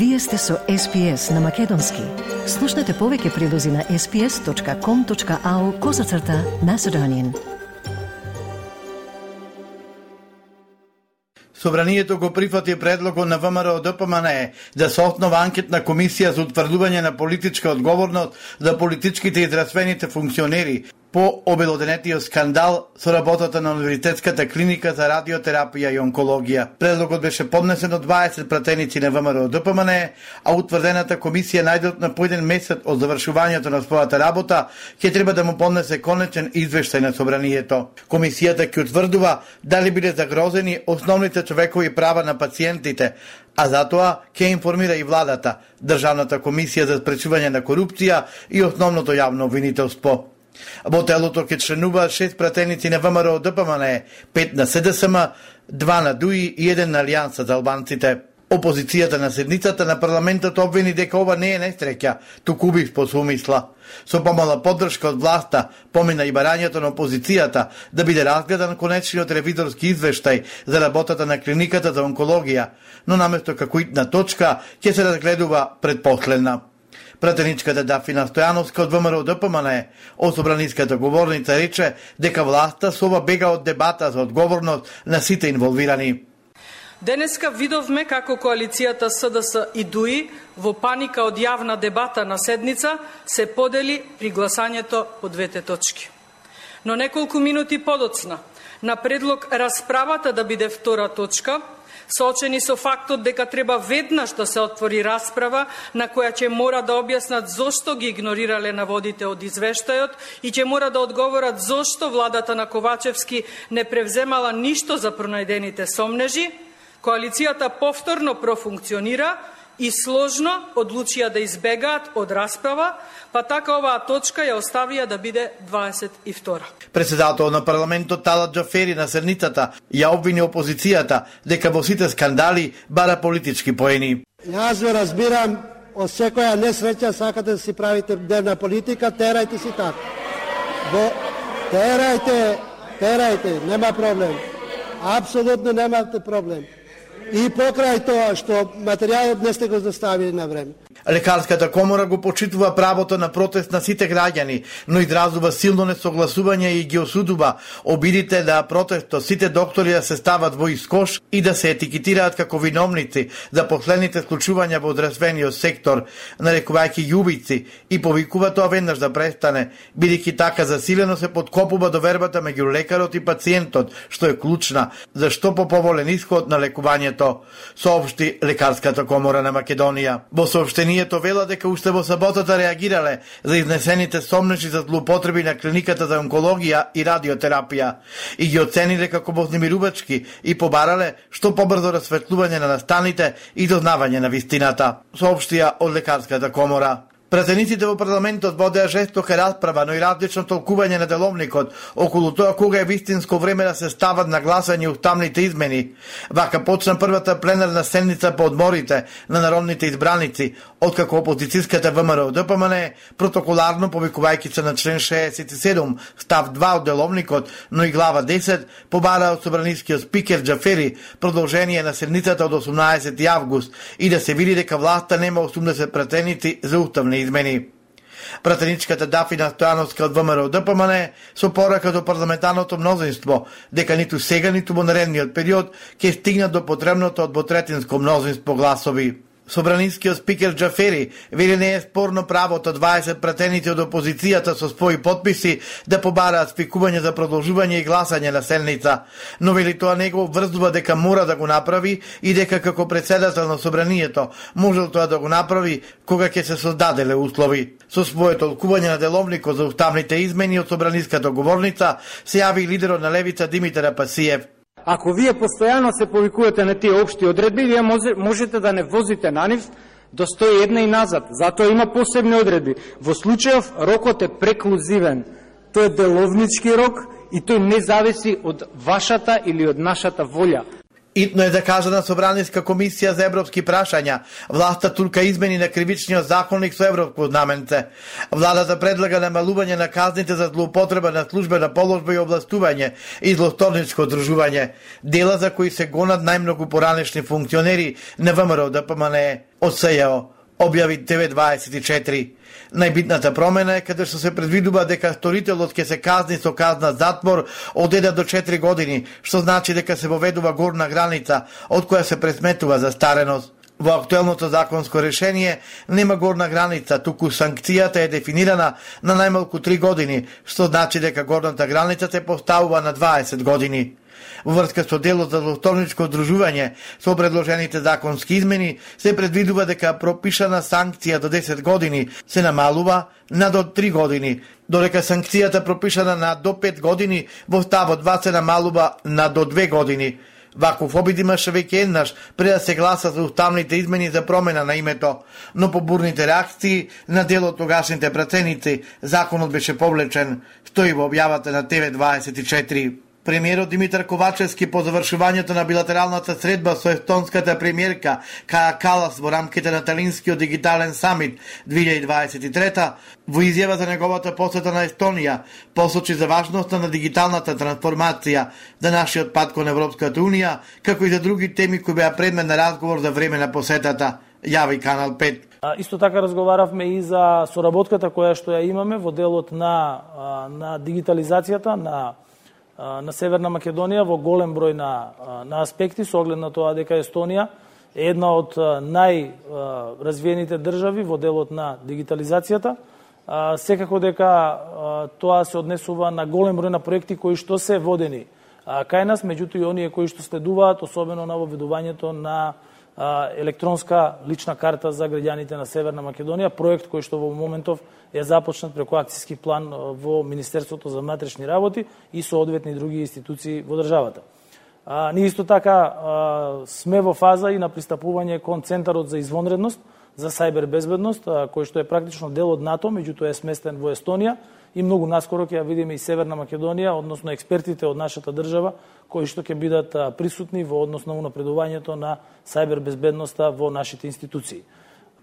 Вие сте со SPS на Македонски. Слушнете повеќе прилози на sps.com.au козацрта на Седонин. Собранието го прифати предлогот на ВМРО ДПМН да се основа анкетна комисија за утврдување на политичка одговорност за политичките и здравствените функционери по обелоденетиот скандал со работата на Универзитетската клиника за радиотерапија и онкологија. Предлогот беше поднесен од 20 пратеници на ВМРО ДПМН, а утврдената комисија најдот на поеден месец од завршувањето на својата работа ќе треба да му поднесе конечен извештај на собранието. Комисијата ќе утврдува дали биле загрозени основните човекови права на пациентите, а затоа ќе информира и владата, Државната комисија за спречување на корупција и основното јавно обвинителство. Во телото ќе членуваат шест пратеници на ВМРО ДПМН, пет на СДСМ, два на ДУИ и еден на Алијанса за албанците. Опозицијата на седницата на парламентот обвини дека ова не е нестреќа, туку убив по сумисла. Со помала поддршка од власта, помина и барањето на опозицијата да биде разгледан конечниот ревизорски извештај за работата на клиниката за онкологија, но наместо како итна точка ќе се разгледува предпоследна. Пратеничката Дафина Стојановска од ВМРО ДПМН, особраниската говорница рече дека власта со ова бега од дебата за одговорност на сите инволвирани. Денеска видовме како коалицијата СДС и ДУИ во паника од јавна дебата на седница се подели при гласањето по двете точки. Но неколку минути подоцна, на предлог расправата да биде втора точка, Соочени со фактот дека треба веднаш да се отвори расправа на која ќе мора да објаснат зошто ги игнорирале наводите од извештајот и ќе мора да одговорат зошто владата на Ковачевски не превземала ништо за пронајдените сомнежи, коалицијата повторно профункционира и сложно одлучија да избегаат од расправа, па така оваа точка ја оставија да биде 22. Председател на парламентот Тала Джафери на седницата ја обвини опозицијата дека во сите скандали бара политички поени. Јас ве разбирам, од секоја несреќа сакате да си правите дневна политика, терајте си така. Во терајте, терајте, нема проблем. Апсолутно немате проблем и покрај тоа што материјалот не сте го доставили на време. Лекарската комора го почитува правото на протест на сите граѓани, но изразува силно несогласување и ги осудува обидите да протестот сите доктори да се стават во искош и да се етикетираат како виновници за последните случувања во здравствениот сектор, нарекувајќи јубици и повикува тоа веднаш да престане, бидејќи така засилено се подкопува довербата меѓу лекарот и пациентот, што е клучна за што поповолен исход на лекувањето, соопшти Лекарската комора на Македонија. Во сообштение Обвинението вела дека уште во саботата реагирале за изнесените сомнеши за злоупотреби на клиниката за онкологија и радиотерапија и ги оцениле како вознемирувачки и побарале што побрзо расветлување на настаните и дознавање на вистината, соопштија од лекарската комора. Пратениците во парламентот водеа жестока расправа, но и различно толкување на деловникот околу тоа кога е вистинско време да се стават на гласање уставните измени. Вака почна првата пленарна седница по одморите на народните избраници, откако опозицијската ВМРО ДПМН протоколарно повикувајќи се на член 67 став 2 од деловникот, но и глава 10 побара од собранискиот спикер Джафери продолжение на седницата од 18 август и да се види дека власта нема 80 пратеници за уставни измени. Пратеничката Дафина Стојановска од ВМРО ДПМН со порака до парламентарното мнозинство дека ниту сега ниту во наредниот период ќе стигнат до потребното од ботретинско мнозинство гласови. Собранинскиот спикер Џафери вели не е спорно правото 20 пратеници од опозицијата со своји подписи да побараат спикување за продолжување и гласање на селница, но вели тоа не го врзува дека мора да го направи и дека како председател на собранието можел тоа да го направи кога ќе се создаделе услови. Со своето толкување на деловникот за уставните измени од собраниската договорница се јави лидерот на левица Димитар Пасиев. Ако вие постојано се повикувате на тие општи одредби, вие можете да не возите на нив до 101 и назад. Затоа има посебни одредби. Во случајов рокот е преклузивен. Тој е деловнички рок и тој не зависи од вашата или од нашата волја. Итно е закажана кажа на Собраниска комисија за европски прашања, власта турка измени на кривичниот законник со европско знаменце. Владата предлага намалување на казните за злоупотреба на службена положба и областување и злостовничко одружување, дела за кои се гонат најмногу поранешни функционери на ВМРО да од СЈО, објави 924. Најбитната промена е каде што се предвидува дека сторителот ќе се казни со казна затвор од 1 до 4 години, што значи дека се воведува горна граница од која се пресметува за стареност. Во актуелното законско решение нема горна граница, туку санкцијата е дефинирана на најмалку 3 години, што значи дека горната граница се поставува на 20 години. Во врска со делот за злосторничко одружување со предложените законски измени се предвидува дека пропишана санкција до 10 години се намалува на до 3 години, додека санкцијата пропишана на до 5 години во ставот 2 се намалува на до 2 години. Ваков обид имаше веќе еднаш пред да се гласа за уставните измени за промена на името, но по бурните реакции на дел од тогашните праценици, законот беше повлечен, стои во објавата на ТВ24. Премиерот Димитар Ковачевски по завршувањето на билатералната средба со естонската премиерка Каа Калас во рамките на Талинскиот дигитален самит 2023 во изјава за неговата посета на Естонија посочи за важноста на дигиталната трансформација за нашиот пат кон Европската Унија, како и за други теми кои беа предмет на разговор за време на посетата, јави Канал 5. Исто така разговаравме и за соработката која што ја имаме во делот на, на дигитализацијата, на на Северна Македонија во голем број на, на аспекти, со оглед на тоа дека Естонија е една од најразвиените држави во делот на дигитализацијата. Секако дека тоа се однесува на голем број на проекти кои што се водени кај нас, меѓутоа и оние кои што следуваат, особено на воведувањето на електронска лична карта за граѓаните на Северна Македонија, проект кој што во моментов е започнат преку акцијски план во Министерството за внатрешни работи и со одветни други институции во државата. А, ние исто така а, сме во фаза и на пристапување кон Центарот за извонредност за сајбер безбедност, а, кој што е практично дел од НАТО, меѓутоа е сместен во Естонија и многу наскоро ќе ја видиме и Северна Македонија, односно експертите од нашата држава кои што ќе бидат присутни во однос на унапредувањето на сајбер безбедноста во нашите институции.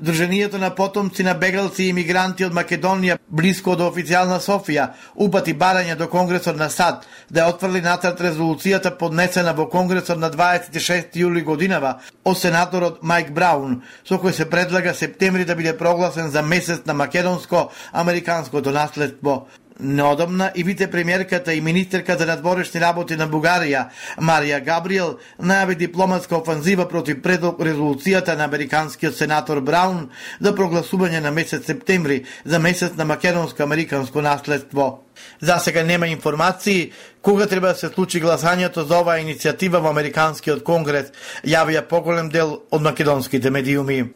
Друженијето на потомци на бегалци и имигранти од Македонија близко до официјална Софија упати барање до Конгресот на САД да ја отфрли натрат резолуцијата поднесена во Конгресот на 26 јули годинава од сенаторот Майк Браун, со кој се предлага септември да биде прогласен за месец на македонско-американското наследство. Неодамна и вице-премиерката и министерка за надворешни работи на Бугарија, Марија Габриел, најави дипломатска офанзива против предлог резолуцијата на американскиот сенатор Браун за прогласување на месец септември за месец на македонско-американско наследство. За сега нема информации кога треба да се случи гласањето за оваа иницијатива во Американскиот конгрес, јавија поголем дел од македонските медиуми.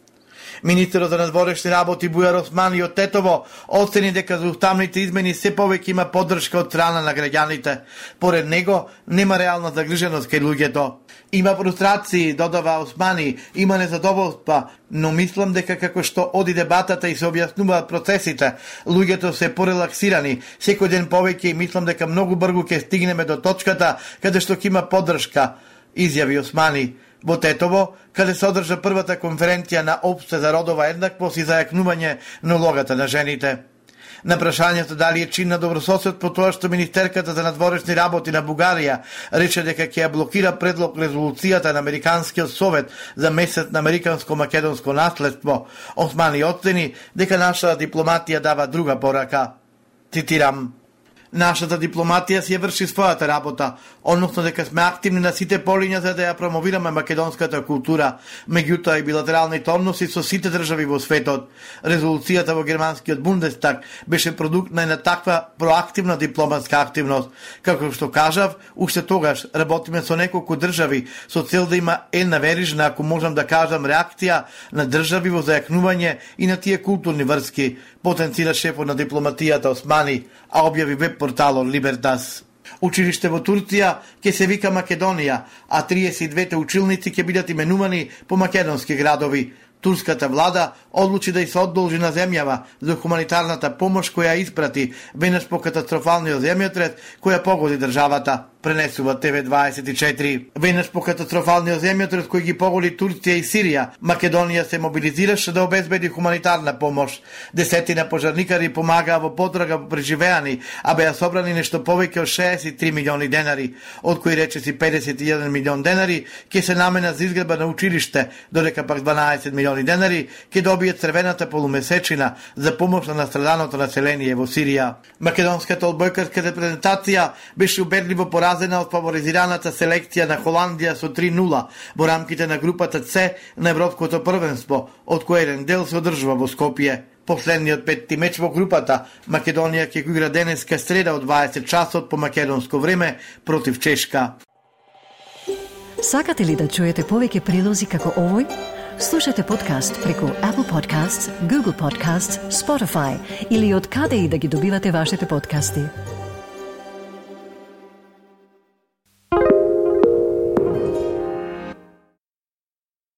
Министерот за надворешни работи Бујар Османи од Тетово оцени дека за уставните измени се повеќе има поддршка од страна на граѓаните. Поред него нема реална загриженост кај луѓето. Има фрустрации, додава Османи, има незадоволства, но мислам дека како што оди дебатата и се објаснуваат процесите, луѓето се порелаксирани, секој ден повеќе и мислам дека многу брзо ќе стигнеме до точката каде што ќе има поддршка, изјави Османи. Во Тетово, каде се одржа првата конференција на Обсе за родова еднаквост и зајакнување на улогата на жените. На прашањето дали е чин на добрососед по тоа што Министерката за надворешни работи на Бугарија рече дека ќе ја блокира предлог резолуцијата на Американскиот совет за месец на американско-македонско наследство, Османи оцени дека нашата дипломатија дава друга порака. Цитирам, Нашата дипломатија си ја врши својата работа, односно дека сме активни на сите полиња за да ја промовираме македонската култура, меѓутоа и билатералните односи со сите држави во светот. Резолуцијата во германскиот Бундестаг беше продукт на една таква проактивна дипломатска активност. Како што кажав, уште тогаш работиме со неколку држави со цел да има една верижна, ако можам да кажам, реакција на држави во зајакнување и на тие културни врски, потенцира шефот на дипломатијата Османи, а објави веб порталот Либертас. Училиште во Турција ќе се вика Македонија, а 32 училници ќе бидат именувани по македонски градови. Турската влада одлучи да и се одолжи на земјава за хуманитарната помош која испрати веднаш по катастрофалниот земјотрес која погоди државата пренесува ТВ24. Веднаш по катастрофалниот земјотрес кој ги поголи Турција и Сирија, Македонија се мобилизираше да обезбеди хуманитарна помош. Десетина пожарникари помагаа во потрага по преживеани, а беа собрани нешто повеќе од 63 милиони денари, од кои речеси 51 милион денари ќе се намена за изградба на училиште, додека пак 12 милиони денари ќе добие црвената полумесечина за помош на настраданото население во Сирија. Македонската одбојкарска репрезентација беше убедливо пора поразена од фаворизираната селекција на Холандија со 3-0 во рамките на групата С на Европското првенство, од кој еден дел се одржува во Скопје. Последниот петти меч во групата Македонија ќе го игра денеска среда од 20 часот по македонско време против Чешка. Сакате ли да чуете повеќе прилози како овој? Слушате подкаст преку Apple Podcasts, Google Podcasts, Spotify или од каде и да ги добивате вашите подкасти.